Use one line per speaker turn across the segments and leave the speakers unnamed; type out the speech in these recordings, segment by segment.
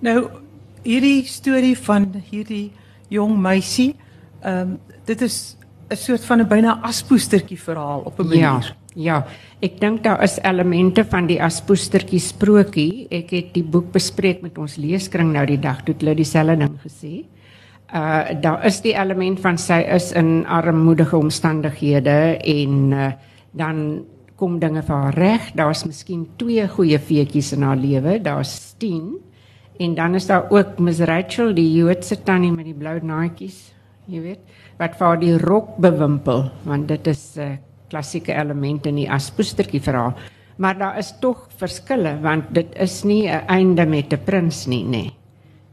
Nou hierdie storie van hierdie jong meisie, ehm um, dit is 'n soort van 'n byna aspoestertjie verhaal op 'n manier.
Ja. Ja, ek dink daar is elemente van die aspoestertjie sprokie. Ek het die boek bespreek met ons leeskring nou die dag toe hulle dieselfde ding gesê. Uh daar is die element van sy is in armoedige omstandighede en uh, dan kom dinge vir haar reg. Daar's miskien twee goeie feetjies in haar lewe. Daar's 10 en dan is daar ook Miss Rachel, die Joodse tannie met die blou naadjies, jy weet, wat vir haar die rok bewimpel want dit is 'n uh, klassieke elemente in die aspoestertjie verhaal. Maar daar is tog verskille want dit is nie 'n einde met 'n prins nie, nê. Nee.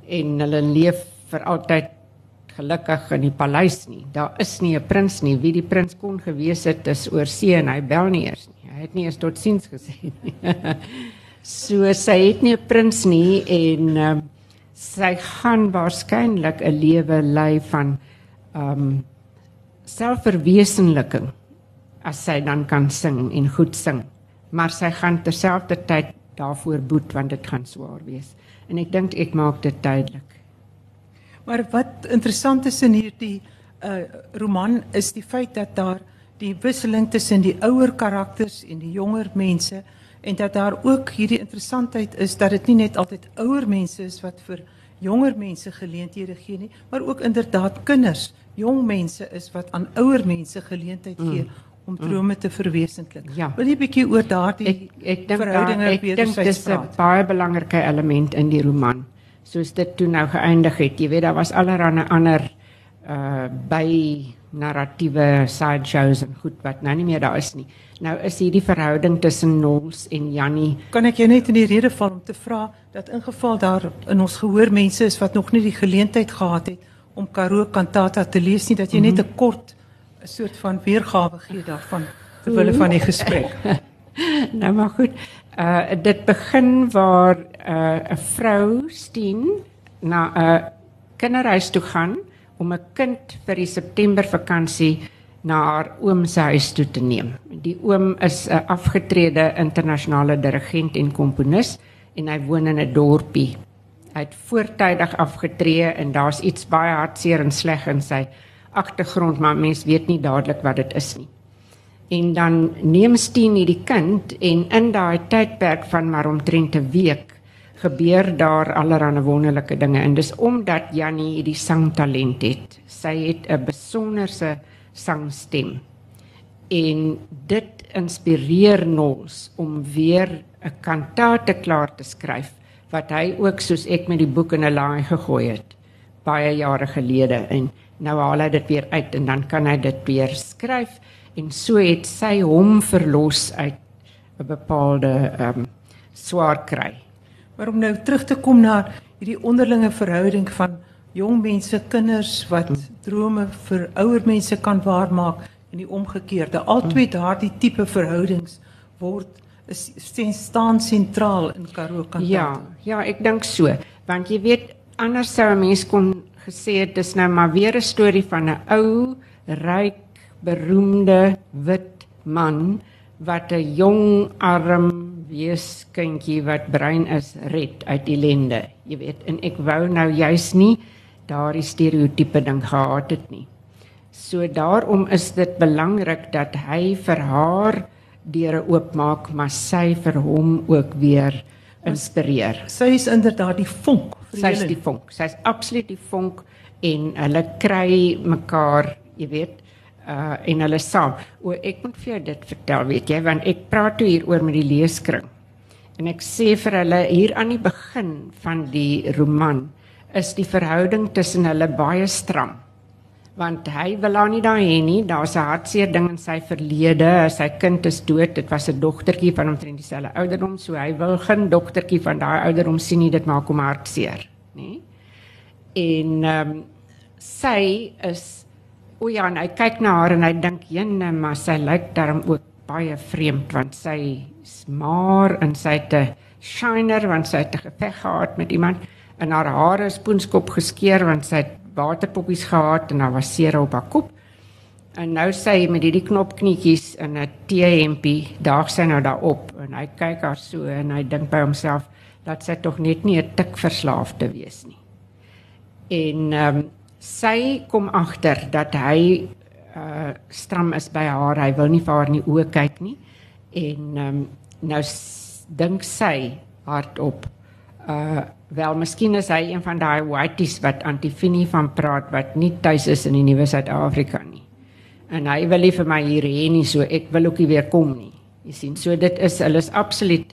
En hulle leef vir altyd gelukkig in die paleis nie. Daar is nie 'n prins nie. Wie die prins kon gewees het is oor see en hy bel nie eers nie. Hy het nie eens tot siens gesê nie. so sy het nie 'n prins nie en um, sy gaan waarskynlik 'n lewe lei van ehm um, selfverwesenliking as sy dan kan sing en goed sing. Maar sy gaan terselfdertyd daarvoor boet want dit gaan swaar wees. En ek dink ek maak dit duidelik.
Maar wat interessant is in hierdie uh roman is die feit dat daar die wisseling tussen die ouer karakters en die jonger mense en dat daar ook hierdie interessantheid is dat dit nie net altyd ouer mense is wat vir jonger mense geleenthede gee nie, maar ook inderdaad kinders, jong mense is wat aan ouer mense geleentheid gee mm om drome te verwesenlik.
Ja.
Wil jy 'n bietjie oor daardie
ek ek dink ek dink dis 'n baie belangrike element in die roman. Soos dit toe nou geëindig het. Jy weet daar was allerlei ander uh by narratiewe sideshows en goed wat nou nie meer daar is nie. Nou is hierdie verhouding tussen Nols en Jannie.
Kan ek jou net in die rede val om te vra dat in geval daar in ons gehoor mense is wat nog nie die geleentheid gehad het om Karoo kantata te lees nie dat jy mm -hmm. net 'n kort 'n soort van weergawe gee daarvan terwyl van die gesprek.
nou maar goed. Uh dit begin waar uh 'n vrou Steen na 'n uh, kinderhuis toe gaan om 'n kind vir die September vakansie na haar oom se huis toe te neem. Die oom is 'n afgetrede internasionale dirigent en komponis en hy woon in 'n dorpie. Hy het voortydig afgetree en daar's iets baie hartseer en sleg in sy agtergrond, maar mens weet nie dadelik wat dit is nie. En dan neem Steen hierdie kind en in daai tydperk van maar omtrent 'n week gebeur daar allerlei wonderlike dinge en dis omdat Jannie hierdie sangtalent het. Sy het 'n besonderse sangstem. En dit inspireer Nols om weer 'n kantate klaar te skryf wat hy ook soos ek met die boek in 'n laai gegooi het baie jare gelede en nou haal hy dit weer uit en dan kan hy dit weer skryf en so het sy hom verlos uit 'n bepaalde ehm um, swaar kry.
Maar om nou terug te kom na hierdie onderlinge verhouding van jong mense, kinders wat hmm. drome vir ouer mense kan waarmaak en die omgekeerde. Altwee hmm. daardie tipe verhoudings word is staan sentraal in Karoo kantata.
Ja, ja, ek dink so, want jy weet anders sou 'n mens kon gesê het dis nou maar weer 'n storie van 'n ou, ryk, beroemde wit man wat 'n jong arm weeskindjie wat brein is red uit ellende. Jy weet, en ek wou nou juis nie daardie stereotipe ding gehad het nie. So daarom is dit belangrik dat hy vir haar deure oopmaak, maar sy vir hom ook weer inspireer.
Sy is inderdaad die vonk
sy's die vonk. Sy's absoluut die vonk en hulle kry mekaar, jy weet, uh en hulle saam. O, ek moet vir jou dit vertel, weet jy, want ek praat toe hier oor met die leeskring. En ek sê vir hulle hier aan die begin van die roman is die verhouding tussen hulle baie stram. Want hy wil haar nie daar hê nie. Daar's 'n hartseer ding in sy verlede. Sy kind is dood. Dit was 'n dogtertjie van omtrent dieselfde ouderdom, so hy wil geen dogtertjie van daai ouderdom sien nie. Dit maak hom hartseer, nê? En ehm um, sy is o ja, hy kyk na haar en hy dink, "Jene, maar sy lyk darm ook baie vreemd want sy is maar en sy het 'n shiner want sy het 'n geveg gehad met iemand en haar hare is poenskop geskeer want sy het waterpoppies gehad en daar was seer op haar kop. En nou sê hy met hierdie knopknietjies in 'n T-hempie, daag sy nou daarop en hy kyk haar so en hy dink by homself, dat sy tog net nie 'n tik verslaafde wees nie. En ehm um, sy kom agter dat hy uh stram is by haar. Hy wil nie vir haar in die oë kyk nie. En ehm um, nou dink sy hardop uh wel miskien is hy een van daai whiteys wat Antifini van praat wat nie tuis is in die nuwe Suid-Afrika nie. En hy wil nie vir my hier hê nie, so ek wil ook nie weer kom nie. Jy sien, so dit is hulle is absoluut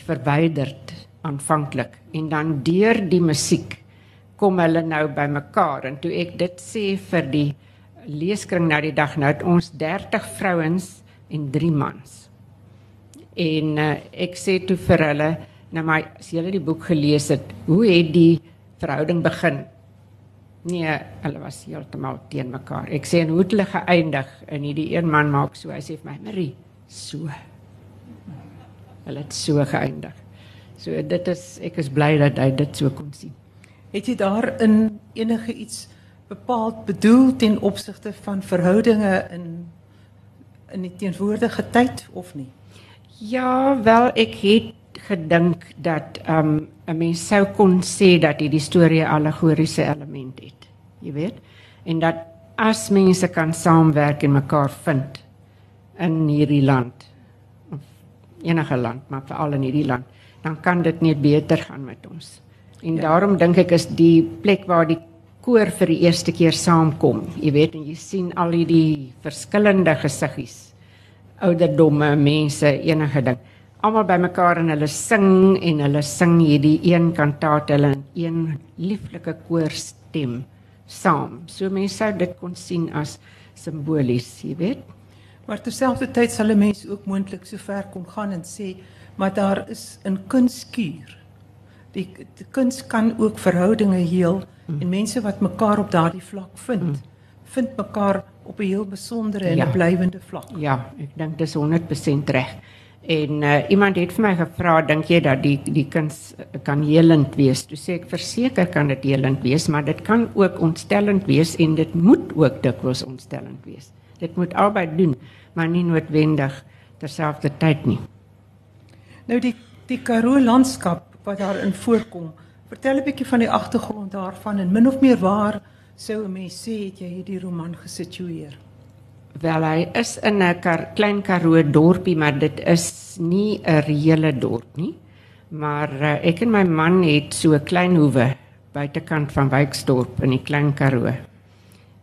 verwyderd aanvanklik en dan deur die musiek kom hulle nou bymekaar en toe ek dit sê vir die leeskring nou die dag nou het ons 30 vrouens en 3 mans. En uh, ek sê toe vir hulle nou maar as julle die boek gelees het, hoe het die verhouding begin? Nee, hulle was heeltemal teen mekaar. Ek sê en hoe het hulle geëindig? En hierdie een man maak so, hy sê vir my, "Marie, so." Hulle het so geëindig. So dit is ek is bly dat hy dit so kon sien.
Het jy daarin enige iets bepaald bedoel ten opsigte van verhoudinge in in die teenwoordige tyd of nie?
Ja, wel ek het gedink dat um 'n mens sou kon sê dat hierdie storie 'n allegoriese element het. Jy weet? En dat as mense kan saamwerk en mekaar vind in hierdie land of enige land, maar veral in hierdie land, dan kan dit net beter gaan met ons. En ja. daarom dink ek is die plek waar die koor vir die eerste keer saamkom. Jy weet en jy sien al hierdie verskillende gesiggies. Ouderdomme, mense, enige ding almal bymekaar en hulle sing en hulle sing hierdie een kantaat hulle in een lieflike koorstem saam. So mense sou dit kon sien as simbolies, jy weet.
Maar terselfdertyd sal 'n mens ook moontlik so ver kon gaan en sê, maar daar is 'n kunskuur. Die, die kuns kan ook verhoudinge heel mm. en mense wat mekaar op daardie vlak vind, mm. vind mekaar op 'n heel besondere en ja. 'n blywende vlak.
Ja, ek dink dis 100% reg. En uh, iemand het vir my gevra, dink jy dat die die kuns kan helend wees? Toe sê ek verseker kan dit helend wees, maar dit kan ook ontstellend wees en dit moet ook dikwels ontstellend wees. Dit moet albei doen, maar nie noodwendig terselfdertyd nie.
Nou die die Karoo landskap wat daarin voorkom, vertel 'n bietjie van die agtergrond daarvan en min of meer waar sou 'n mens sê het jy hierdie roman gesitueer?
Wel hy is in 'n klein Karoo dorpie, maar dit is nie 'n reële dorp nie. Maar uh, ek en my man het so 'n klein hoewe buitekant van Wyksdorp in die klein Karoo.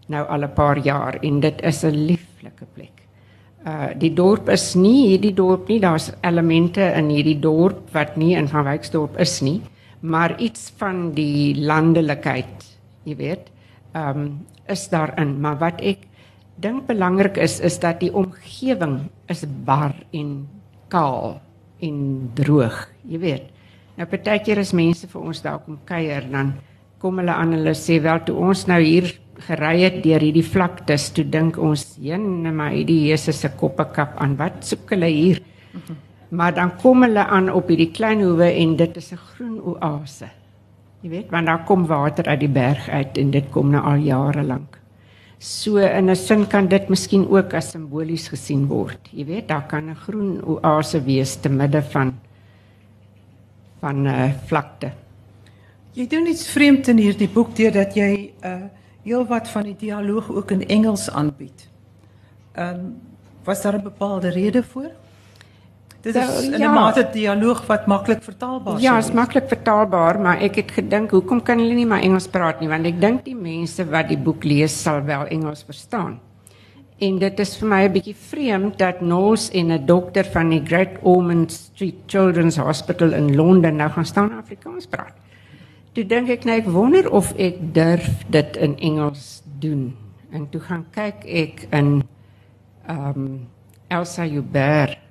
Nou al 'n paar jaar en dit is 'n lieflike plek. Uh die dorp is nie hierdie dorp nie, daar's elemente in hierdie dorp wat nie in van Wyksdorp is nie, maar iets van die landelikheid, jy weet, ehm um, is daarin, maar wat ek dink belangrik is is dat die omgewing is bar en kaal en droog, jy weet. Nou partykeer as mense vir ons daar kom kuier, dan kom hulle aan hulle sê wel toe ons nou hier gery het deur hierdie vlaktes, toe dink ons, "Jene, maar hierdie Jesus se koppekap aan, wat soek hulle hier?" Maar dan kom hulle aan op hierdie klein hoewe en dit is 'n groen oase. Jy weet, want daar kom water uit die berg uit en dit kom nou al jare lank. So in 'n sin kan dit miskien ook as simbolies gesien word. Jy weet, daar kan 'n groen oase wees te midde van van 'n uh, vlakte.
Jy doen iets vreemd in hierdie boek deur dat jy 'n uh, eh, heelwat van die dialoog ook in Engels aanbied. Ehm um, was daar 'n bepaalde rede voor? Dit is so, 'n ja. mate dialoog wat maklik vertaalbaar is.
Ja, is maklik vertaalbaar, maar ek het gedink, hoekom kan hulle nie maar Engels praat nie? Want ek dink die mense wat die boek lees sal wel Engels verstaan. En dit is vir my 'n bietjie vreemd dat Nos en 'n dokter van die Great Ormond Street Children's Hospital in Londen nou gaan staan Afrikaans praat. Toe dink ek net, ek wonder of ek durf dit in Engels doen. En toe gaan kyk ek in ehm um, Elsa Joubert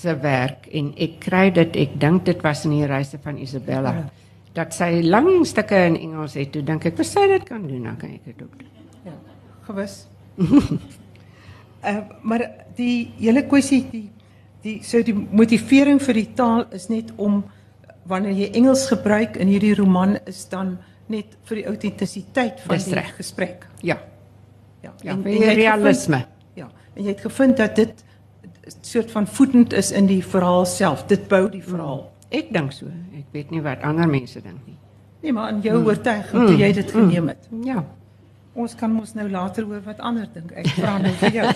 se werk en ek kry dit ek dink dit was in die reise van Isabella ja. dat sy lang stukke in Engels het toe dink ek wat sy dit kan doen dan kan ek dit ook doen.
Ja gewis. Uh, maar die hele kwessie die die so die motivering vir die taal is net om wanneer jy Engels gebruik in hierdie roman is dan net vir die autentisiteit van die recht. gesprek.
Ja. Ja, ja en, en realisme.
gevind, ja. En jy het gevind dat dit soort van voetend is in die verhaal self. Dit bou die verhaal.
Ek dink so. Ek weet nie wat ander mense dink nie.
Nee, maar in jou mm. oortuiging toe jy dit geneem het.
Ja.
Ons kan mos nou later hoor wat ander dink. Ek vra nou vir jou.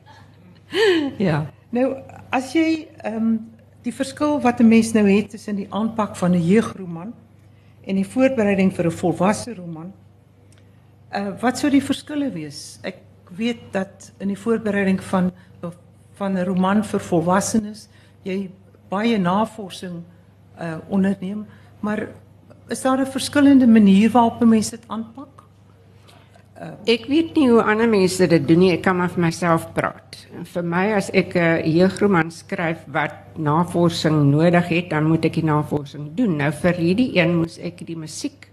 ja.
Nou, as jy ehm um, die verskil wat 'n mens nou het tussen die aanpak van 'n jeugroman en die voorbereiding vir 'n volwasse roman, uh wat sou die verskille wees? Ek weet dat in die voorbereiding van van 'n roman vir volwassenes jy baie navorsing uh onderneem, maar is daar 'n verskillende manier waarop mense dit aanpak?
Uh, ek weet nie hoe ander mense dit doen nie. Ek kan maar vir myself praat. Vir my as ek 'n jeugroman skryf wat navorsing nodig het, dan moet ek die navorsing doen. Nou vir hierdie een moes ek die musiek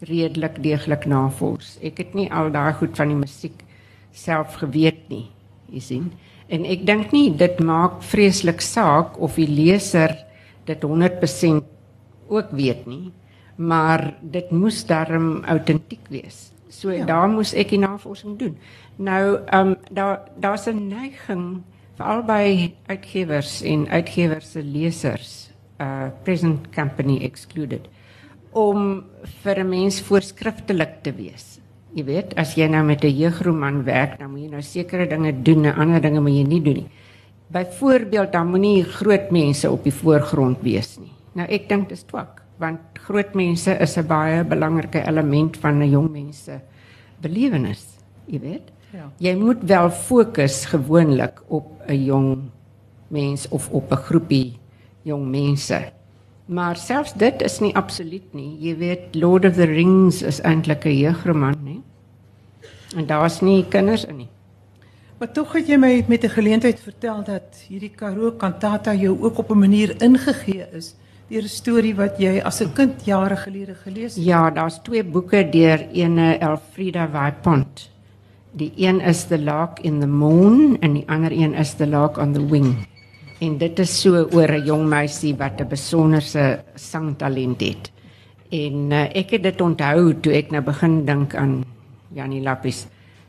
redelik deeglik navors. Ek het nie al daai goed van die musiek self geweet nie. Jy sien? En ek dink nie dit maak vreeslik saak of die leser dit 100% ook weet nie, maar dit moes darm autentiek wees. So ja. daar moes ek die navorsing doen. Nou ehm um, daar daar's 'n neiging veral by uitgewers en uitgewers se lesers, uh present company excluded, om vir 'n mens voorskriftelik te wees. Jy weet, as jy nou met 'n jeugroman werk, dan moet jy nou sekere dinge doen en ander dinge moet jy nie doen nie. Byvoorbeeld, dan moenie groot mense op die voorgrond wees nie. Nou ek dink dit is twak want groot mense is 'n baie belangrike element van 'n jong mense belewenis, jy weet. Ja. Jy moet wel fokus gewoonlik op 'n jong mens of op 'n groepie jong mense. Maar selfs dit is nie absoluut nie. Jy weet Lord of the Rings is eintlik 'n jeugroman, nie? En daar's nie kinders in nie.
Maar tog het jy my met 'n geleentheid vertel dat hierdie Karoo kantata jou ook op 'n manier ingegee is deur 'n storie wat jy as 'n kind jare gelede gelees het?
Ja, daar's twee boeke deur ene Elfrida Waipont. Die een is The Lark in the Moon en die ander een is The Lark on the Wing. En dit is so oor 'n jong meisie wat 'n besonderse sangtalent het. En uh, ek het dit onthou toe ek nou begin dink aan Janie Lappies.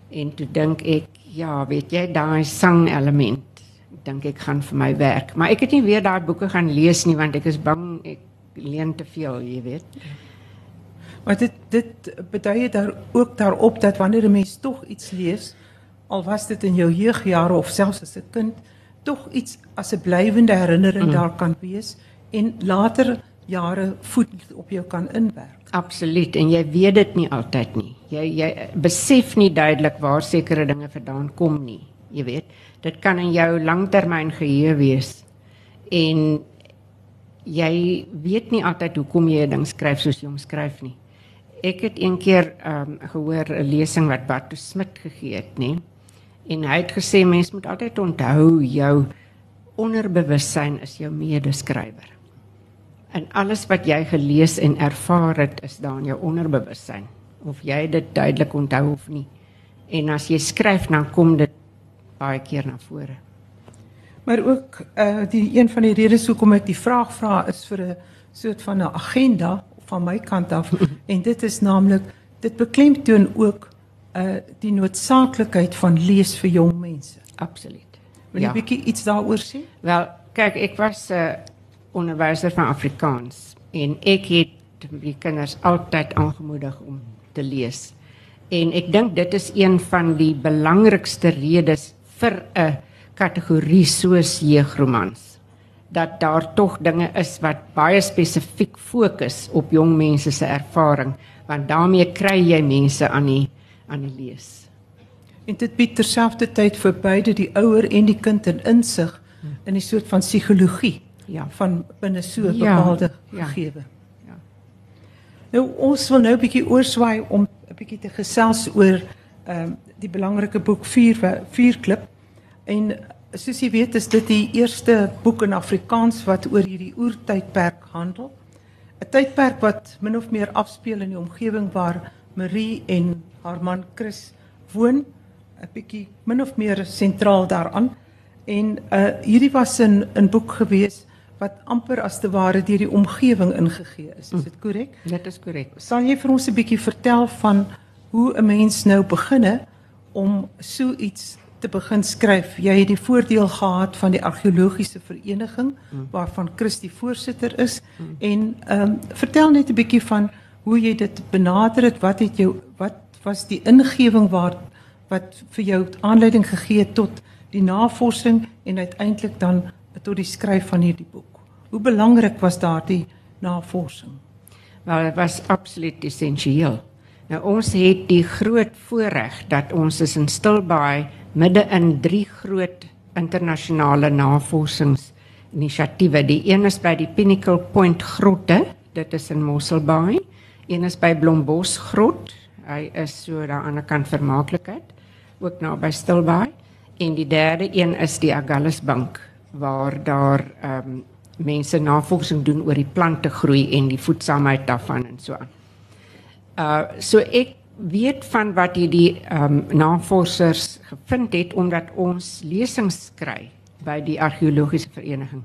En toe dink ek, ja, weet jy, daai sang element dink ek gaan vir my werk. Maar ek het nie weer daai boeke gaan lees nie want ek is bang ek leen te veel, jy weet.
Maar dit dit betuie daar ook daarop dat wanneer 'n mens tog iets lees, al was dit in jou jeugjare of selfs as 'n kind, tog iets as 'n blywende herinnering mm. daar kan wees en later jare voet op jou kan inwerk.
Absoluut en jy weet dit nie altyd nie. Jy jy besef nie duidelik waar sekere dinge vandaan kom nie. Jy weet dit kan in jou langtermyn geheue wees en jy weet nie altyd hoekom jy 'n ding skryf soos jy hom skryf nie. Ek het een keer um, gehoor 'n lesing wat Bartu Smit gegee het, nê? En hy het gesê mens moet altyd onthou jou onderbewussyn is jou medeskrywer. En alles wat jy gelees en ervaar het is daar in jou onderbewussyn of jy dit duidelik onthou of nie. En as jy skryf dan kom dit baie keer na vore.
Maar ook uh die een van die redes hoekom ek die vraag vra is vir 'n soort van 'n agenda van my kant af en dit is naamlik dit beklemtoon ook uh die noodsaaklikheid van lees vir jong mense.
Absoluut.
Wil jy ja. bietjie iets daaroor sê?
Wel, kyk, ek was 'n uh, onderwyser van Afrikaans en ek het die kinders altyd aangemoedig om te lees. En ek dink dit is een van die belangrikste redes vir 'n kategorie soos jeugromans dat daar tog dinge is wat baie spesifiek fokus op jong mense se ervaring want daarmee kry jy mense aan die aan die lees.
En dit bied terselfdertyd vir beide die ouer en die kind 'n insig in 'n soort van psigologie ja van binne so 'n ja, bepaalde ja, gegewe. Ja. Nou ons wil nou 'n bietjie oorswaai om 'n bietjie te gesels oor ehm um, die belangrike boek 4 4 klip en soos jy weet is dit die eerste boek in Afrikaans wat oor hierdie oertydperk handel 'n tydperk wat min of meer afspeel in die omgewing waar Marie en haar man Chris woon 'n bietjie min of meer sentraal daaraan en uh hierdie was 'n 'n boek gewees wat amper as te ware deur die omgewing ingegee is is dit korrek
dit is korrek
sal jy vir ons 'n bietjie vertel van hoe 'n mens nou beginne om so iets te begin skryf. Jy het die voordeel gehad van die argeologiese vereniging mm. waarvan Chris die voorsitter is mm. en ehm um, vertel net 'n bietjie van hoe jy dit benader het. Wat het jou wat was die ingewing waar wat vir jou aanleiding gegee het tot die navorsing en uiteindelik dan tot die skryf van hierdie boek. Hoe belangrik was daardie navorsing?
Wel, dit was absoluut essensieel. Nou ons het die groot voorreg dat ons is in Stilbaai midde in drie groot internasionale navorsingsinisiatiewe. Die een is by die Pinnacle Point grotte, dit is in Mosselbaai. Een is by Blombos grot. Hy is so daar aan die kant vermaaklikheid, ook naby Stilbaai. En die derde een is die Agulhas Bank waar daar ehm um, mense navorsing doen oor die plante groei en die voedsaamheid daarvan en so aan. Uh so ek weet van wat hierdie ehm um, navorsers gevind het omdat ons lesings kry by die argeologiese vereniging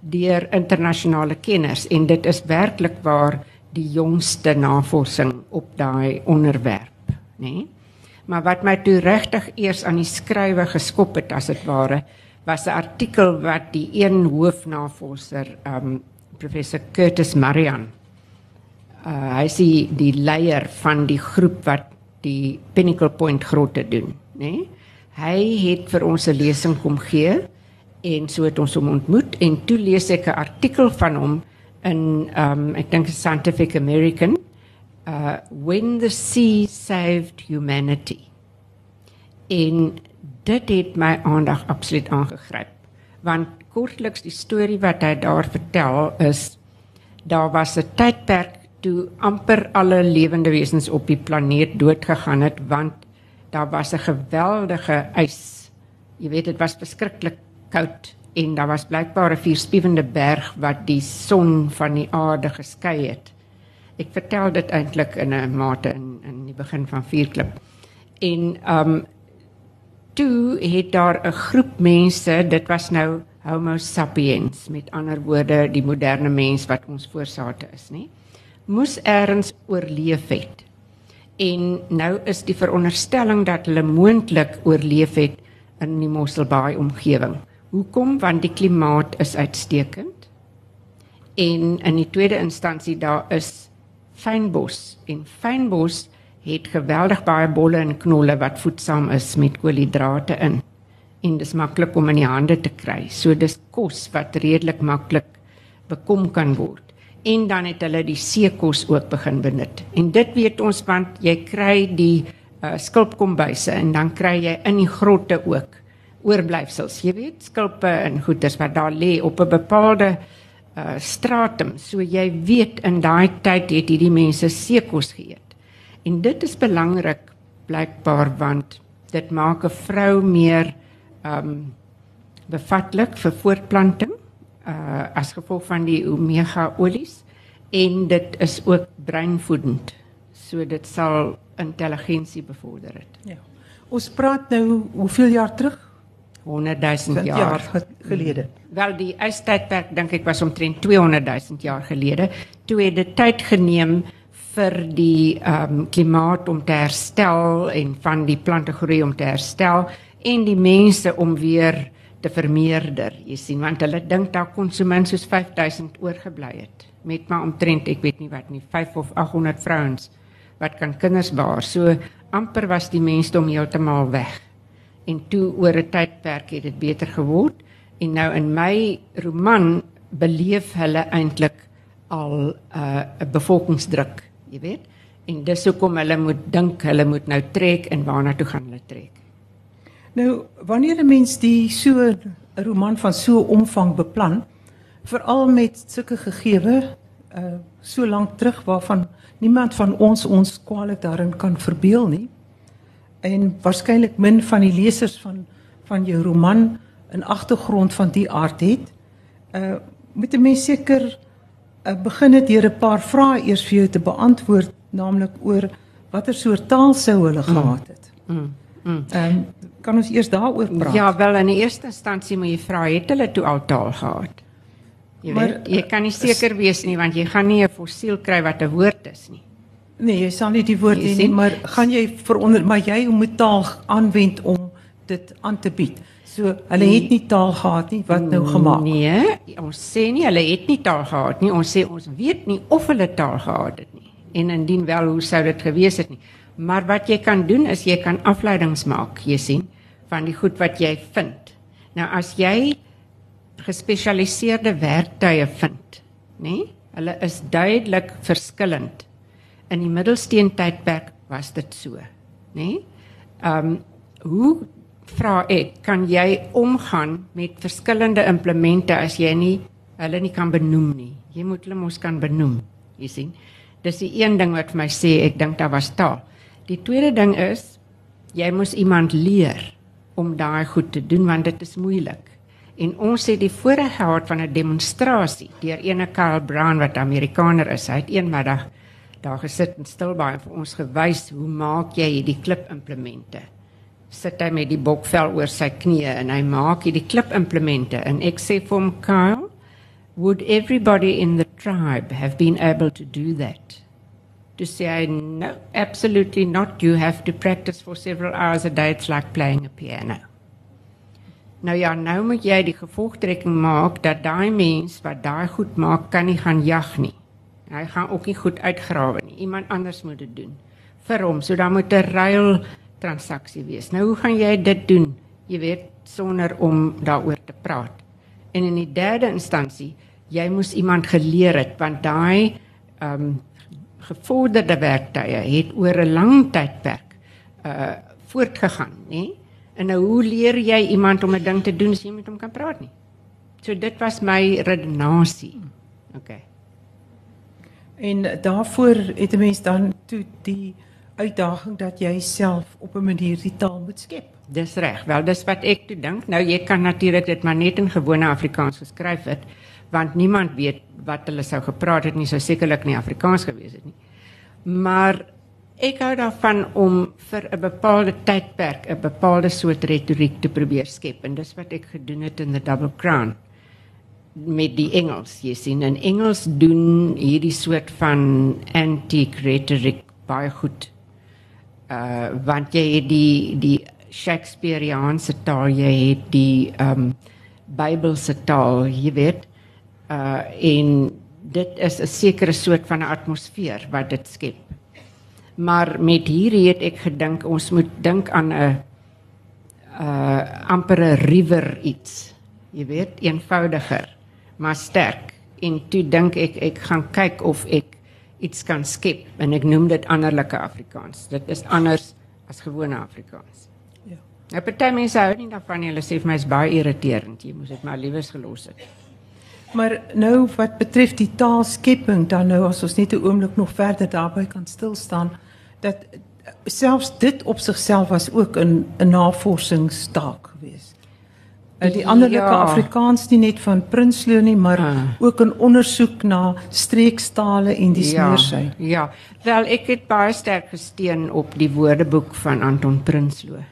deur internasionale kenners en dit is werklik waar die jongste navorsing op daai onderwerp, nê? Nee? Maar wat my toe regtig eers aan die skrywe geskop het as dit ware was 'n artikel wat die een hoofnavorser um professor Curtis Marian uh hy sê die leier van die groep wat die Pinnacle Point grotte doen, né? Nee? Hy het vir ons 'n lesing kom gee en so het ons hom ontmoet en toe lees ek 'n artikel van hom in um ek dink Scientific American uh when the sea saved humanity in dit het my aandag absoluut aangegryp. Want kortliks die storie wat hy daar vertel is daar was 'n tydperk toe amper alle lewende wesens op die planeet dood gegaan het want daar was 'n geweldige ys. Jy weet dit was verskriklik koud en daar was blykbaar 'n vierspiewende berg wat die son van die aarde geskei het. Ek vertel dit eintlik in 'n mate in in die begin van Vierklip. En um toe het daar 'n groep mense, dit was nou Homo sapiens, met ander woorde die moderne mens wat ons voorsate is, nê? Moes eers oorleef het. En nou is die veronderstelling dat hulle moontlik oorleef het in die Mosselbaai omgewing. Hoekom? Want die klimaat is uitstekend. En in die tweede instansie daar is fynbos en fynbos het geweldig baie bolle en knolle wat voedsaam is met koolhidrate in. En dis maklik om in die hande te kry. So dis kos wat redelik maklik bekom kan word. En dan het hulle die seekos ook begin benut. En dit weet ons want jy kry die uh, skulpkombuise en dan kry jy in die grotte ook oorblyfsels. Jy weet, skulpe en goeders wat daar lê op 'n bepaalde uh, stratum. So jy weet in daai tyd het hierdie mense seekos geëet. En dit is belangrik blykbaar want dit maak 'n vrou meer um, bevatlik vir voortplanting uh as gevolg van die omega olies en dit is ook breinvoedend. So dit sal intelligensie bevorder het.
Ja. Ons praat nou hoeveel jaar terug?
100 000 jaar,
gelede.
Hmm. Wel die ystydperk dink ek was omtrent 200 000 jaar gelede. Toe het dit tyd geneem vir die ehm um, klimaat om te herstel en van die plante groei om te herstel en die mense om weer te vermeerder. Jy sien want hulle dink daar kon so min soos 5000 oorgebly het met maar omtrent ek weet nie wat nie 5 of 800 vrouens wat kan kinders baar. So amper was die mensdom heeltemal weg. En toe oor 'n tydperk het dit beter geword en nou in my roman beleef hulle eintlik al 'n uh, bevolkingsdruk jy weet. En dis hoekom hulle moet dink hulle moet nou trek en waarna toe gaan hulle trek.
Nou, wanneer 'n mens die so 'n roman van so omvang beplan, veral met sulke gegewe uh so lank terug waarvan niemand van ons ons kwaliek daarin kan verbeel nie. En waarskynlik min van die lesers van van jou roman 'n agtergrond van die aard het. Uh moet 'n mens seker ek begin dit deur 'n paar vrae eers vir jou te beantwoord, naamlik oor watter soort taal sou hulle mm. gehad het. Mm. Mm. Um, kan ons eers daaroor praat?
Ja, wel in die eerste instansie moet jy vra het hulle toe al taal gehad? Jy maar, weet, jy kan nie seker wees nie want jy gaan nie 'n fossiel kry wat 'n woord is nie.
Nee, jy sal nie die woord hê nie, maar gaan jy veronder maar jy moet taal aanwend om dit aan te bied. So hulle het nie taal gehad nie wat nou gemaak.
Nee, ons sê nie hulle het nie taal gehad nie. Ons sê ons weet nie of hulle taal gehad het nie. En indien wel, hoe sou dit gewees het nie? Maar wat jy kan doen is jy kan afleidings maak, jy sien, van die goed wat jy vind. Nou as jy gespesialiseerde werktuie vind, nê? Hulle is duidelik verskillend. In die middelsteen tydperk was dit so, nê? Ehm um, hoe vra ek, kan jy omgaan met verskillende implemente as jy nie hulle nie kan benoem nie? Jy moet hulle mos kan benoem, jy sien. Dis die een ding wat vir my sê ek dink daar was taal. Die tweede ding is jy moet iemand leer om daai goed te doen want dit is moeilik. En ons het die voorreg gehad van 'n demonstrasie deur ene Karl Brown wat Amerikaner is. Hy het eenmiddag daar gesit en stil by vir ons gewys hoe maak jy hierdie klipimplemente. Sit hy met die bokvel oor sy knieë en hy maak hierdie klipimplemente en ek sê vir hom Karl, would everybody in the tribe have been able to do that? To say no, absolutely not. You have to practice for several hours a day. It's like playing a piano. Nou ja, nou moet jy die gevolgtrekking maak dat daai mens wat daai goed maak kan nie gaan jag nie. Hy gaan ook nie goed uitgrawe nie. Iemand anders moet dit doen vir hom. So dan moet 'n ruil transaksie wees. Nou hoe gaan jy dit doen? Jy weet sonder om daaroor te praat. En in die derde instansie, jy moes iemand geleer het want daai ehm um, gevorderde werktuie het oor 'n lang tydperk uh voortgegaan, nê? En nou hoe leer jy iemand om 'n ding te doen as jy met hom kan praat nie? So dit was my redenasie. OK.
En daarvoor het 'n mens dan toe die uitdaging dat jy self op 'n manier die taal moet skep.
Dis reg. Wel, dis wat ek toe dink. Nou jy kan natuurlik dit maar net in gewone Afrikaans geskryf het, want niemand weet wat hulle sou gepraat het nie, sou sekerlik nie Afrikaans gewees het nie. Maar Ek hou daarvan om vir 'n bepaalde tydperk 'n bepaalde soort retoriek te probeer skep en dis wat ek gedoen het in the Double Crown met die Engels. Jy sien, in Engels doen hierdie soort van antique rhetoric baie goed. Uh want jy het die die Shakespeareanse taal, jy het die um Bybelse taal, jy weet. Uh en dit is 'n sekere soort van 'n atmosfeer wat dit skep maar met hierdie het ek gedink ons moet dink aan 'n uh ampere river iets. Jy weet, eenvoudiger, maar sterk. En toe dink ek ek gaan kyk of ek iets kan skep en ek noem dit anderlike Afrikaans. Dit is anders as gewone Afrikaans. Ja. Nou party mense hou nie daarvan nie. Hulle sê vir my is baie irriterend. Jy moet dit maar liewers gelos het.
Maar nou wat betref die taalskepping dan nou as ons net 'n oomblik nog verder daarby kan stil staan dat selfs dit op sigself was ook 'n 'n navorsingstaak geweest. Uh, die anderlike ja. Afrikaans nie net van Prinsloo nie, maar uh. ook 'n ondersoek na streekstale en die
ja,
smeersy.
Ja. Wel, ek het baie sterk gesteun op die woordeboek van Anton Prinsloo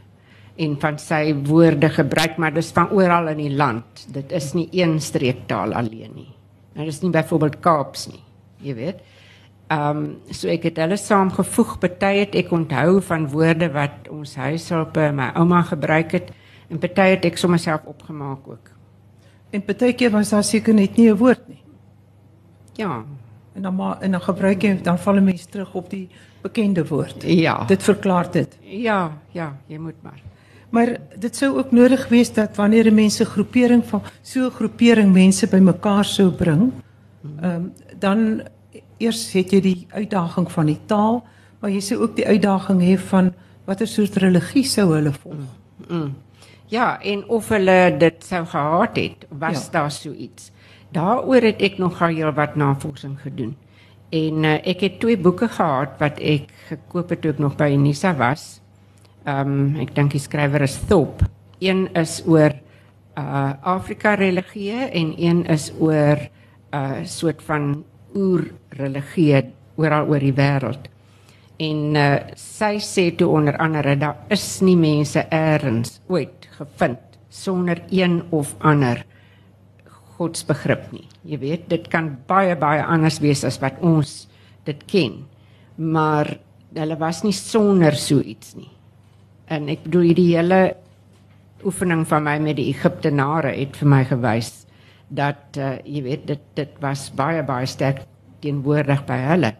en van sy woorde gebruik, maar dis van oral in die land. Dit is nie een streektaal alleen nie. Nou dis nie byvoorbeeld Kaaps nie. Jy weet. Ehm um, so ek het hulle saamgevoeg. Party het ek onthou van woorde wat ons huishulpe my ouma gebruik het en party het ek sommer self opgemaak ook.
En partykeer was daar seker net nie 'n woord nie.
Ja.
En dan maar en dan gebruik jy dan val 'n mens terug op die bekende woord.
Ja.
Dit verklaar dit.
Ja, ja, jy moet maar.
Maar dit sou ook nodig wees dat wanneer 'n mens 'n groepering van so 'n groepering mense bymekaar sou bring, ehm um, dan eers het jy die uitdaging van die taal, maar jy sê ook die uitdaging hê van watter soort religie sou hulle volg. Mm, mm.
Ja, en of hulle dit sou gehad het, was ja. daar so iets. Daaroor het ek nog al wat navorsing gedoen. En uh, ek het twee boeke gehad wat ek gekoop het toe ek nog by Unisa was. Ehm um, ek dink die skrywer is Thorpe. Een is oor uh Afrika religie en een is oor 'n uh, soort van oerreligie oral oor die wêreld. En uh, sy sê toe onder andere daar is nie mense eers ooit gevind sonder een of ander godsbegrip nie. Jy weet, dit kan baie baie anders wees as wat ons dit ken. Maar hulle was nie sonder so iets nie. En ek bedoel hierdie hele oefening van my met die Egiptenare het vir my gewys dat uh, jy weet dit dit was baie baie sterk teenwoordig by hulle.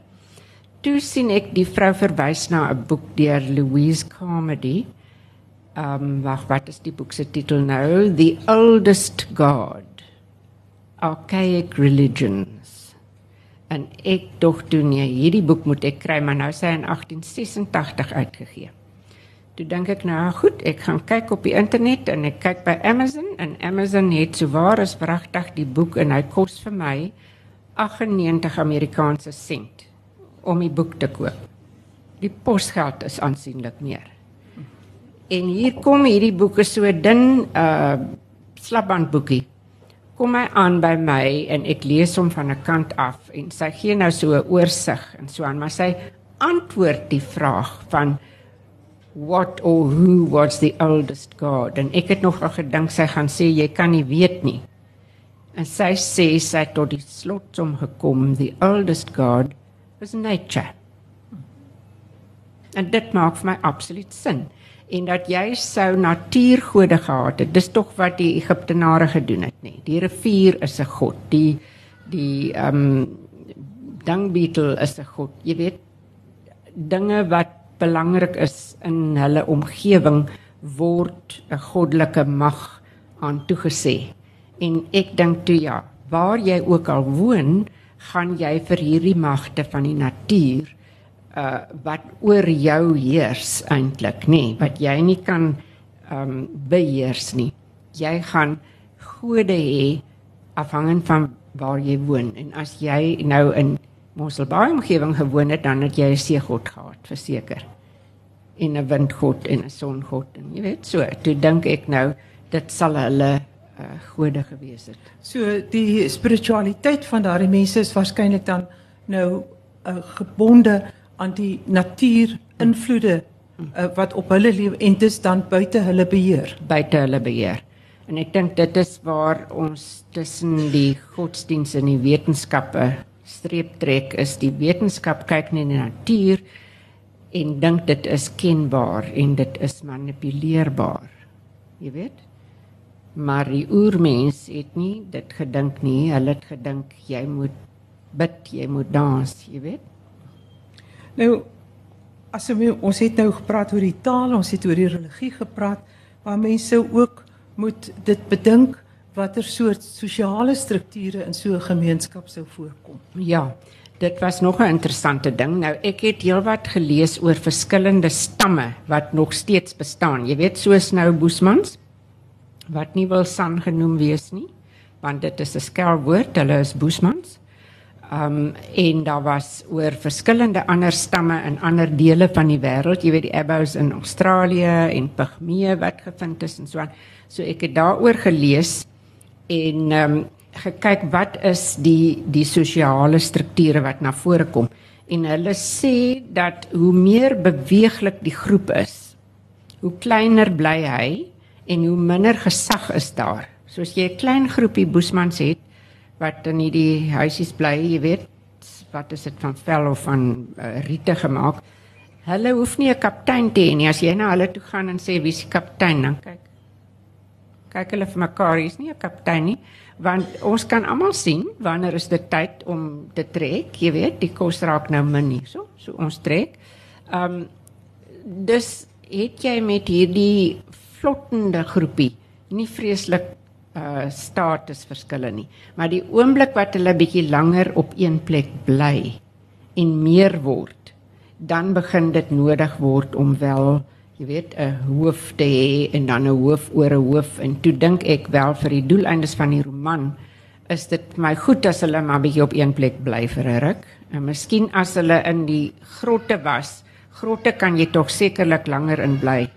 Toe sien ek die vrou verwys na 'n boek deur Louise Carmody. Ehm um, wat is die boek se titel nou? The Oldest God. Archaic Religions. En ek dog toe nee, hierdie boek moet ek kry, maar nou sê hy in 1886 uitgegee. Toe dink ek nou, goed, ek gaan kyk op die internet en ek kyk by Amazon en Amazon het sowaar as wragtig die boek en hy kos vir my 98 Amerikaanse sent om die boek te koop. Die posgeld is aansienlik meer. En hier kom hierdie boeke so dun uh slapbandboekie. Kom hy aan by my en ek lees hom van 'n kant af en sy gee nou so 'n oorsig en so aan, maar sy antwoord die vraag van what or who was the oldest god en ek het nog al gedink sy gaan sê jy kan nie weet nie en sy sê sy het tot die slotsom gekom the oldest god was nature. En dit maak vir my absoluut sin. En dat jy sou natuurgode gehad het dis tog wat die Egiptenare gedoen het nê die rivier is 'n god die die ehm um, dangbeetle is 'n god. Jy weet dinge wat belangrik is in hulle omgewing word 'n goddelike mag aan toegesê. En ek dink toe ja, waar jy ook al woon, gaan jy vir hierdie magte van die natuur uh wat oor jou heers eintlik, nê, nee, wat jy nie kan ehm um, beheers nie. Jy gaan gode hê afhangend van waar jy woon. En as jy nou in Mosselbaai omgewing gewoon het, dan het jy 'n seegod gehad, verseker. En 'n windgod en 'n songod en jy weet so. Toe dink ek nou dit sal hulle uh, gode gewees het.
So die spiritualiteit van daardie mense is waarskynlik dan nou uh, gebonde aan die natuur invloede uh, wat op hulle lewe en dis dan buite hulle beheer.
Buite hulle beheer. En ek dink dit is waar ons tussen die godsdiens en die wetenskappe streep trek is die wetenskap kyk na die natuur en dink dit is kenbaar en dit is manipuleerbaar. Jy weet? Maar die oermens het nie dit gedink nie. Hulle het gedink jy moet bid, jy moet dans, jy weet?
Nou as we, ons het nou gepraat oor die taal, ons het oor die religie gepraat, maar mense ook moet dit bedink watter soort sosiale strukture in so 'n gemeenskap sou voorkom.
Ja, dit was nog 'n interessante ding. Nou ek het heelwat gelees oor verskillende stamme wat nog steeds bestaan. Jy weet soos nou Boesmans wat nie wil San genoem wees nie, want dit is 'n skelwoord. Hulle is Boesmans. Um en daar was oor verskillende ander stamme in ander dele van die wêreld. Jy weet die Abbots in Australië en Pygmee wat gevind is en so aan. So ek het daaroor gelees en ehm um, gekyk wat is die die sosiale strukture wat na vore kom en hulle sê dat hoe meer beweeglik die groep is hoe kleiner bly hy en hoe minder gesag is daar. Soos jy 'n klein groepie boesmans het wat in hierdie huisies bly jy weet wat is dit van vel of van uh, riete gemaak? Hulle hoef nie 'n kaptein te hê nie. As jy na hulle toe gaan en sê wie die kaptein? Dan kyk kyk hulle vir mekaar, hier's nie 'n kaptein nie, want ons kan almal sien wanneer is dit tyd om te trek, jy weet, die kos raak nou min nie, so, so ons trek. Ehm um, dis het jy met hierdie vlottende groepie nie vreeslik uh statusverskille nie, maar die oomblik wat hulle bietjie langer op een plek bly en meer word, dan begin dit nodig word om wel jy weet 'n hoof te hê en dan 'n hoof oor 'n hoof. En toe dink ek wel vir die doeleindes van die roman is dit my goed as hulle maar bietjie op een plek bly vir 'n ruk. En miskien as hulle in die grotte was grotte kan jy tog sekerlik langer in bly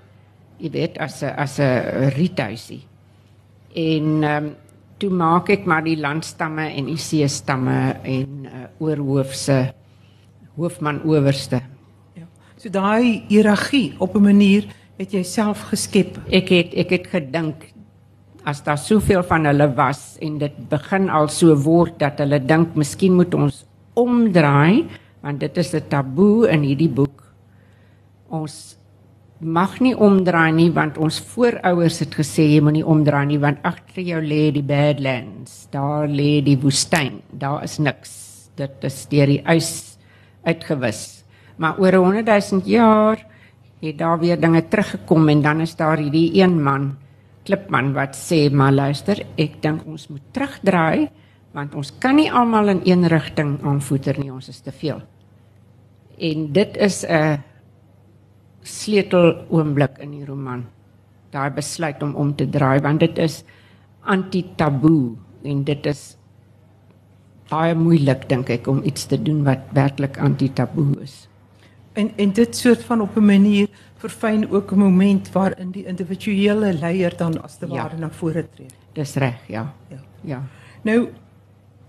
jy weet as 'n as 'n riethuisie en um, toe maak ek maar die landstamme en die seestamme en uh, oorhoofse hoofman owerste
So daai hiërargie op 'n manier het jy self geskep.
Ek het ek het gedink as daar soveel van hulle was en dit begin al so word dat hulle dink miskien moet ons omdraai want dit is 'n taboe in hierdie boek. Ons mag nie omdraai nie want ons voorouers het gesê jy moenie omdraai nie want agter jou lê die Badlands. Daar lê die woestyn. Daar is niks. Dit is deur die ys uitgewis. Maar oor 100 000 jaar het daar weer dinge teruggekom en dan is daar hierdie een man, klipman wat sê maar luister, ek dink ons moet terugdraai want ons kan nie almal in een rigting aanvoer nie, ons is te veel. En dit is 'n sleutel oomblik in die roman. Daai besluit om om te draai want dit is anti-taboe en dit is baie moeilik dink ek om iets te doen wat werklik anti-taboe is.
En en dit soort van op 'n manier verfyn ook 'n moment waarin die individuele leier dan as te ware ja. na vore tree.
Dis reg, ja.
Ja.
Ja.
Nou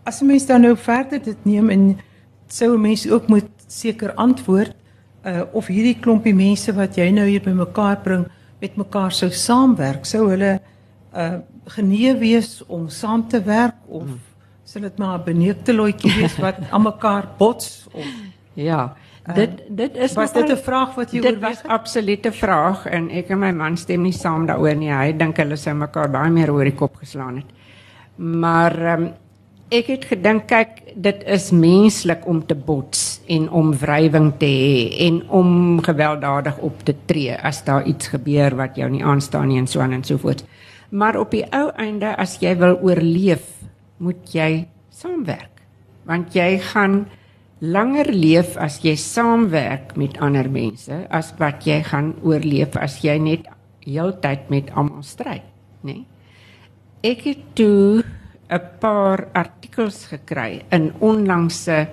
as 'n mens dan nou verder dit neem en sou 'n mens ook moet seker antwoord uh of hierdie klompie mense wat jy nou hier bymekaar bring met mekaar sou saamwerk, sou hulle uh genee wees om saam te werk of hmm. sal dit maar 'n beneekte loetjie wees wat aan mekaar bots of
ja. Uh, dit dit is
was dit 'n vraag wat jy
oorweeg? Dit was absolute vraag en ek en my man stem nie saam daaroor nie. Hy dink hulle sou mekaar baie meer oor die kop geslaan het. Maar ehm um, ek het gedink kyk dit is menslik om te bots en om wrywing te hê en om gewelddadig op te tree as daar iets gebeur wat jou nie aanstaan nie en so aan en so voort. Maar op die ou einde as jy wil oorleef, moet jy saamwerk. Want jy gaan langer leef as jy saamwerk met ander mense as wat jy gaan oorleef as jy net heeltyd met almal stry, nê? Nee? Ek het toe 'n paar artikels gekry in onlangse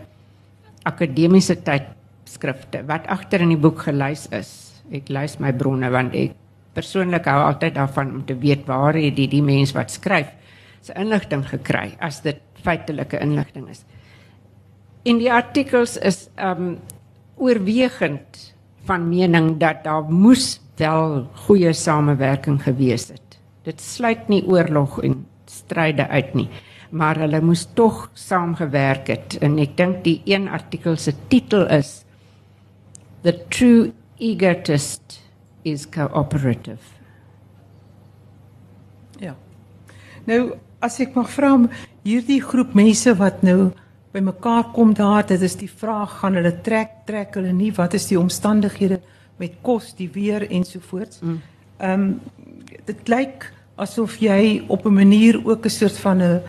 akademiese tydskrifte wat agter in die boek gelys is. Ek lees my bronne want ek persoonlik hou altyd daarvan om te weet waar het die die mens wat skryf se inligting gekry as dit feitelike inligting is in die artikels is um oorwegend van mening dat daar moes wel goeie samewerking gewees het. Dit sluit nie oorlog en stryde uit nie, maar hulle moes tog saamgewerk het en ek dink die een artikel se titel is The True Egotist is Cooperative.
Ja. Nou as ek mag vra hierdie groep mense wat nou by mekaar kom daar, dit is die vraag gaan hulle trek trek hulle nie, wat is die omstandighede met kos, die weer ensovoorts. Mm. Ehm mm. um, dit lyk asof jy op 'n manier ook 'n soort van 'n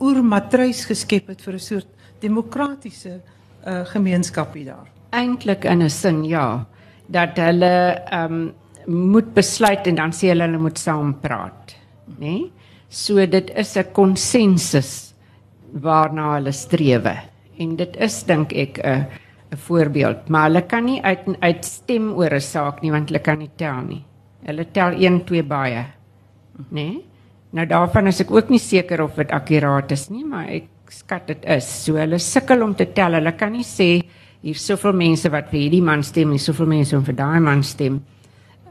oermatrys geskep het vir 'n soort demokratiese uh, gemeenskap hier daar.
Eintlik in 'n sin ja, dat hulle ehm um, moet besluit en dan sê hulle hulle moet saam praat, nê? Nee? So dit is 'n konsensus waarna hulle strewe. En dit is dink ek 'n 'n voorbeeld, maar hulle kan nie uit uit stem oor 'n saak nie want hulle kan nie tel nie. Hulle tel 1 2 baie. Né? Nee? Nou daarvan is ek ook nie seker of dit akkuraat is nie, maar ek skat dit is. So hulle sukkel om te tel. Hulle kan nie sê hier soveel mense wat vir hierdie man stem en soveel mense om vir daai man stem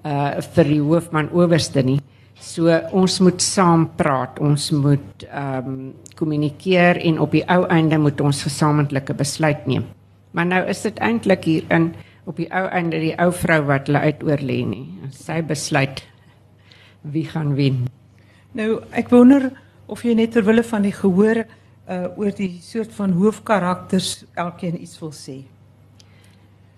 uh vir die hoofman owerste nie. So ons moet saam praat, ons moet ehm um, kommunikeer en op die ou einde moet ons gesamentlike besluit neem. Maar nou is dit eintlik hier in op die ou einde die ou vrou wat hulle uitoor lê nie. Sy besluit wie gaan wen.
Nou ek wonder of jy net ter wille van die gehoor uh oor die soort van hoofkarakters elkeen iets wil sê.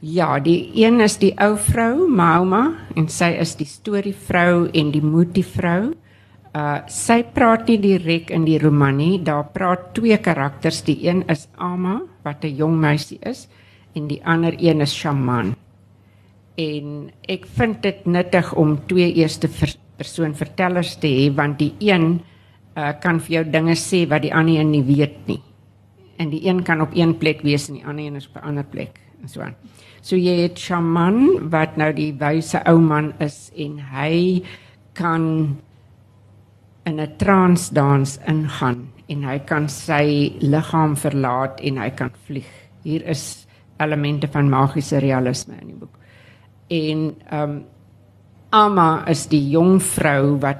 Ja, die een is die ou vrou, Mauma, en sy is die storievrou en die moedievrou. Uh sy praat nie direk in die roman nie. Daar praat twee karakters. Die een is Ama wat 'n jong meisie is en die ander een is Shaman. En ek vind dit nuttig om twee eerste ver persoon vertellers te hê want die een uh kan vir jou dinge sê wat die ander een nie weet nie. En die een kan op een plek wees en die ander een is op 'n ander plek en so aan. So jy het shaman wat nou die wyse ou man is en hy kan in 'n trance dans ingaan en hy kan sy liggaam verlaat en hy kan vlieg. Hier is elemente van magiese realisme in die boek. En ehm um, Amma is die jong vrou wat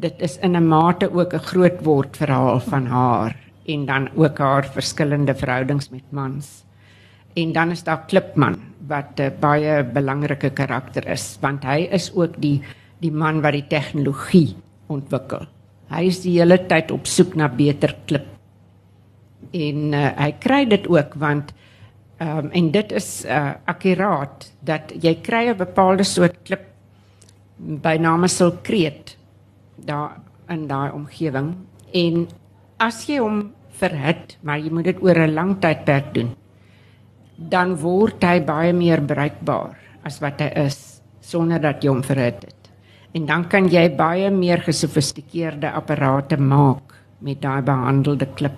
dit is in 'n mate ook 'n groot word verhaal van haar en dan ook haar verskillende verhoudings met mans. En dan is daar Klipman wat 'n baie belangrike karakter is, want hy is ook die die man wat die tegnologie ontwikkel. Hy is die hele tyd op soek na beter klip. En uh, hy kry dit ook want ehm um, en dit is uh, akkuraat dat jy kry 'n bepaalde soort klip by name sulkreet daar in daai omgewing en as jy hom verhit, maar jy moet dit oor 'n lang tydperk doen, dan word hy baie meer bruikbaar as wat hy is sonder dat jy hom verhit het. En dan kan jy baie meer gesofistikeerde apparate maak met daai behandelde klip.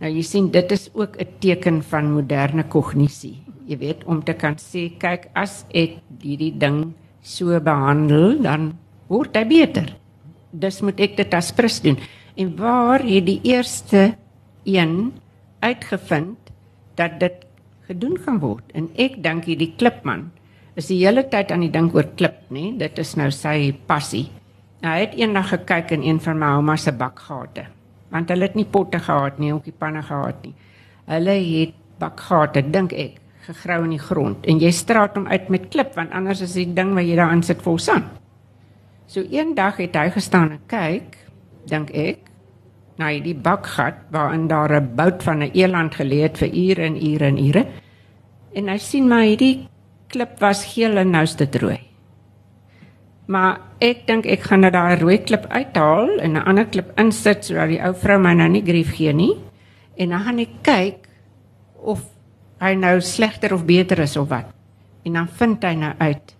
Nou jy sien dit is ook 'n teken van moderne kognisie. Jy weet om te kan sê kyk as ek hierdie ding so behandel dan word hy beter. Dis moet ek dit as prins doen. En waar het die eerste een uitgevind dat dit gedoen gaan word. En ek dink hierdie klipman is die hele tyd aan die dink oor klip, nê? Dit is nou sy passie. Nou, hy het eendag gekyk in een van my ouma se bakgate. Want hulle het nie potte gehad nie, ook nie panne gehad nie. Hulle het bakgate, dink ek, gegrou in die grond en jy straat hom uit met klip want anders is die ding wat jy daarin sit vol sand. So eendag het hy gestaan en kyk, dink ek, na die bakgat waarin daar 'n bout van 'n eland gelê het vir ure en ure en ure. En hy sien maar hierdie klip was geel en nou is dit rooi. Maar ek dink ek gaan net daai rooi klip uithaal en 'n ander klip insit sodat die ou vrou my nou nie grief gee nie. En dan gaan ek kyk of hy nou slegter of beter is of wat. En dan vind hy nou uit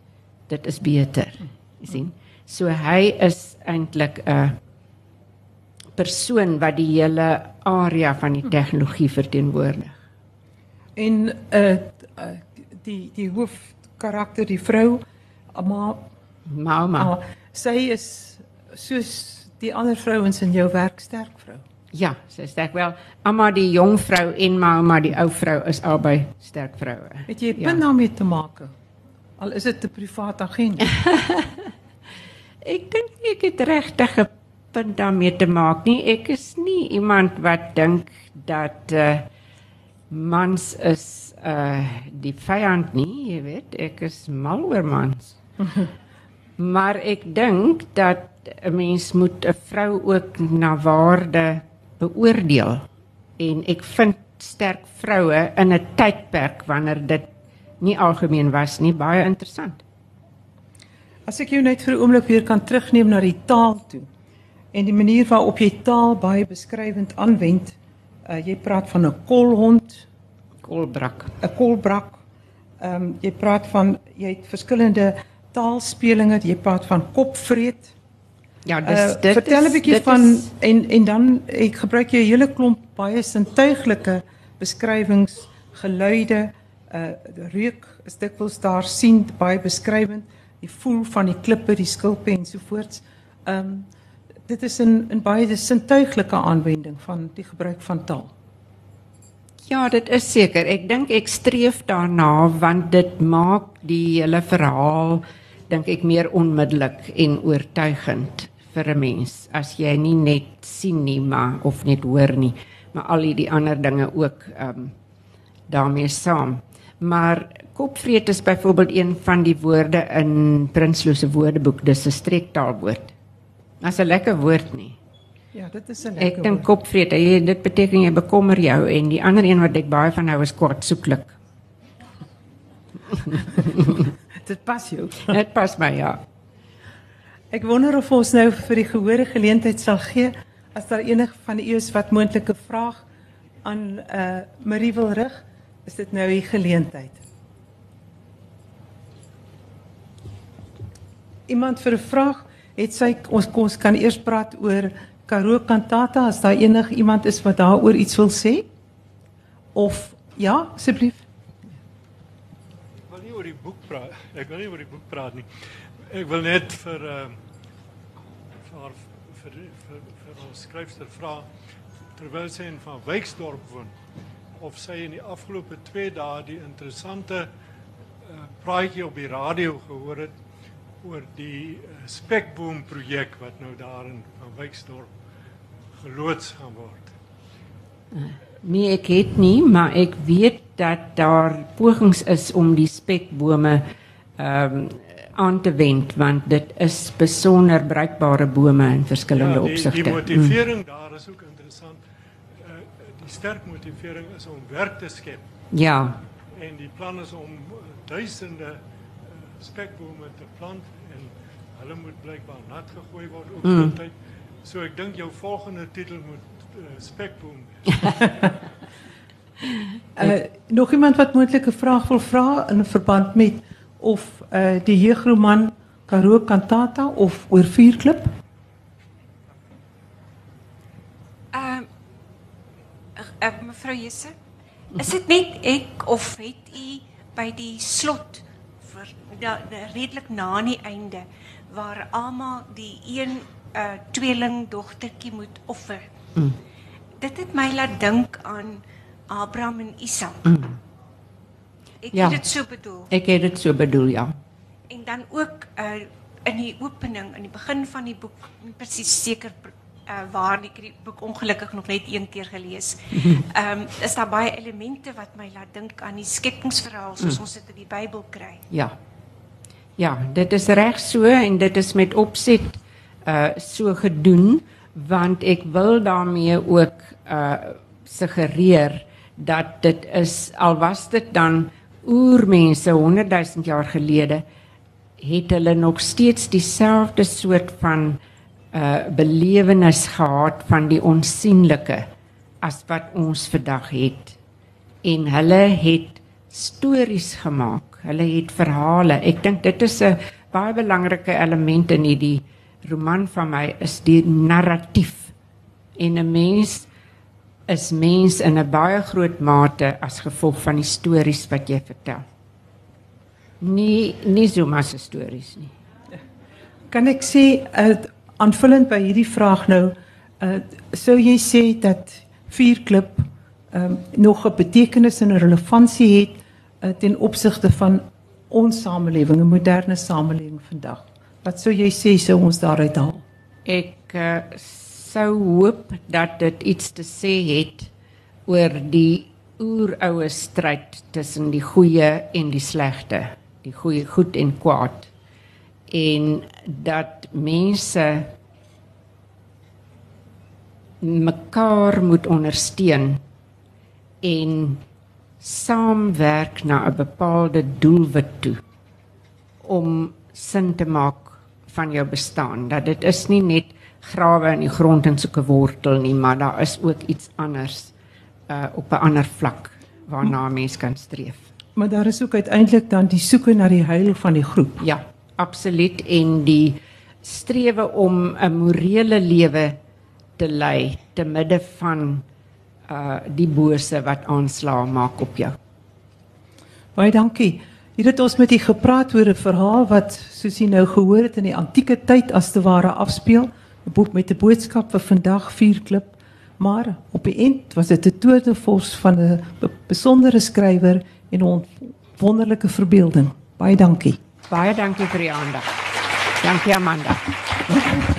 dit is beter. Jy sien? So hy is eintlik 'n uh, persoon wat die hele area van die tegnologie verteenwoordig.
En uh die die hoofkarakter, die vrou, ma
Mama.
Uh, sy is soos die ander vrouens in jou werk sterk vrou.
Ja, sy is sterk wel. Amma die jong vrou en mamma die ou vrou is albei sterk vroue.
Het jy punt ja. daarmee te maak? Al is dit 'n privaat agent.
ek dink ek het regtig 'n punt daarmee te maak nie. Ek is nie iemand wat dink dat uh mans is uh die vyand nie, jy weet. Ek is mal oor mans. maar ek dink dat 'n mens moet 'n vrou ook na waarde beoordeel. En ek vind sterk vroue in 'n tydperk wanneer dit nie algemeen was nie baie interessant.
As ek jou net vir 'n oomblik weer kan terugneem na die taal toe en die manier waarop jy taal baie beskrywend aanwend. Uh, jy praat van 'n kolhond,
kolbrak,
'n kolbrak. Ehm um, jy praat van jy het verskillende taalspelinge, jy praat van kopvreet.
Ja, dis uh.
Vertel 'n bietjie van is... en en dan ek gebruik jy 'n hele klomp baie sintuiglike beskrywings, geluide, uh reuk is dikwels daar sien baie beskrywend, die voel van die klippe, die skilpe en so voorts. Ehm um, dit is in in baie sintuiglike aanwending van die gebruik van taal.
Ja, dit is seker. Ek dink ek streef daarna want dit maak die hele verhaal dink ek meer onmiddellik en oortuigend vir 'n mens as jy nie net sien nie maar of net hoor nie, maar al die ander dinge ook ehm um, daarmee saam. Maar kopvreet is byvoorbeeld een van die woorde in Prinsloo se woordeboek, dis 'n streektaalwoord. As 'n lekker woord nie.
Ja, dit is 'n lekker.
Ek dink kopvreet, jy dit beteken jy bekommer jou en die ander een wat ek baie van hou is kwartsoeklik.
dit pas jou.
dit pas my ja.
Ek wonder of ons nou vir die gehoorde geleentheid sal gee as daar enige van u is wat moontlike vraag aan uh Marie wil rig, is dit nou die geleentheid. Iemand vir 'n vraag? het sy ons ons kan eers praat oor Karoo kantata as daar enig iemand is wat daaroor iets wil sê of ja asseblief
wil nie oor die boek praat ek wil nie oor die boek praat nie ek wil net vir uh, vir, vir vir vir ons skryfster vra terwyl sy in van Wyksdorp woon of sy in die afgelope 2 dae die interessante uh, praatjie op die radio gehoor het oor die uh, spekboom projek wat nou daar in van Wyksdorp geloods gaan word.
Nee, ek het nie, maar ek weet dat daar pogings is om die spekbome ehm um, aan te wend want dit is besonder bruikbare bome in verskillende
ja, die,
opsigte.
Die motivering daar is ook interessant. Uh, die sterk motivering is om werk te skep.
Ja.
En die plan is om duisende uh, spekbome te plant en hulle moet blykbaar nat gegooi word op mm. tyd. So ek dink jou volgende titel moet uh, spekboom wees.
uh, nog iemand wat 'n vraag wil vra in verband met of uh, die jeugroman Karoo Kantata of oor Vuurklip?
Ehm uh, uh, mevrou Jesse, is dit net ek of het u by die slot vir da, da, redelik na aan die einde waar Alma die een uh, tweeling dogtertjie moet offer? Mm. Dit het my laat dink aan Abraham en Isak. Mm. Ja. het dit so bedoel.
Ek het dit so bedoel, ja.
En dan ook uh in die opening, in die begin van die boek, presies seker uh waar ek die boek ongelukkig nog net een keer gelees. Ehm um, is daar baie elemente wat my laat dink aan die skepingsverhaal soos mm. ons dit in die Bybel kry.
Ja. Ja, dit is reg so en dit is met opset uh so gedoen want ek wil daarmee ook uh suggereer dat dit is al was dit dan oermense 100 000 jaar gelede het hulle nog steeds dieselfde soort van uh belewenis gehad van die onsigbare as wat ons vandag het. En hulle het stories gemaak. Hulle het verhale. Ek dink dit is 'n baie belangrike element in hierdie roman van my is die narratief. En 'n mens is mens in 'n baie groot mate as gevolg van die stories wat jy vertel. Nie nie so mas stories nie.
Kan ek sê uh, aanvullend by hierdie vraag nou, uh, sou jy sê dat vierklip um, nog 'n betekenis en 'n relevantie het uh, ten opsigte van ons samelewing, 'n moderne samelewing vandag? Wat sou jy sê sou ons daaruit haal?
Ek uh, sou hoop dat dit iets te sê het oor die oeroue stryd tussen die goeie en die slegte, die goeie goed en kwaad. En dat mense mekaar moet ondersteun en saamwerk na 'n bepaalde doelwit toe om sin te maak van jou bestaan dat dit is nie net grawe in die grond en soeke wortel nie, maar daar is ook iets anders uh op 'n ander vlak waarna mens kan streef.
Maar daar is ook uiteindelik dan die soeke na die heil van die groep.
Ja, absoluut en die strewe om 'n morele lewe te lei te midde van uh die bose wat aansla maak op jou.
Baie dankie. Hier het ons met u gepraat oor 'n verhaal wat soos u nou gehoor het in die antieke tyd as te ware afspeel. 'n boek met 'n boodskap vir vandag vier klip, maar op die eind was dit 'n toordevors van 'n besondere skrywer en 'n wonderlike verbeelding. Baie dankie.
Baie dankie vir die aandag. Dankie Amanda.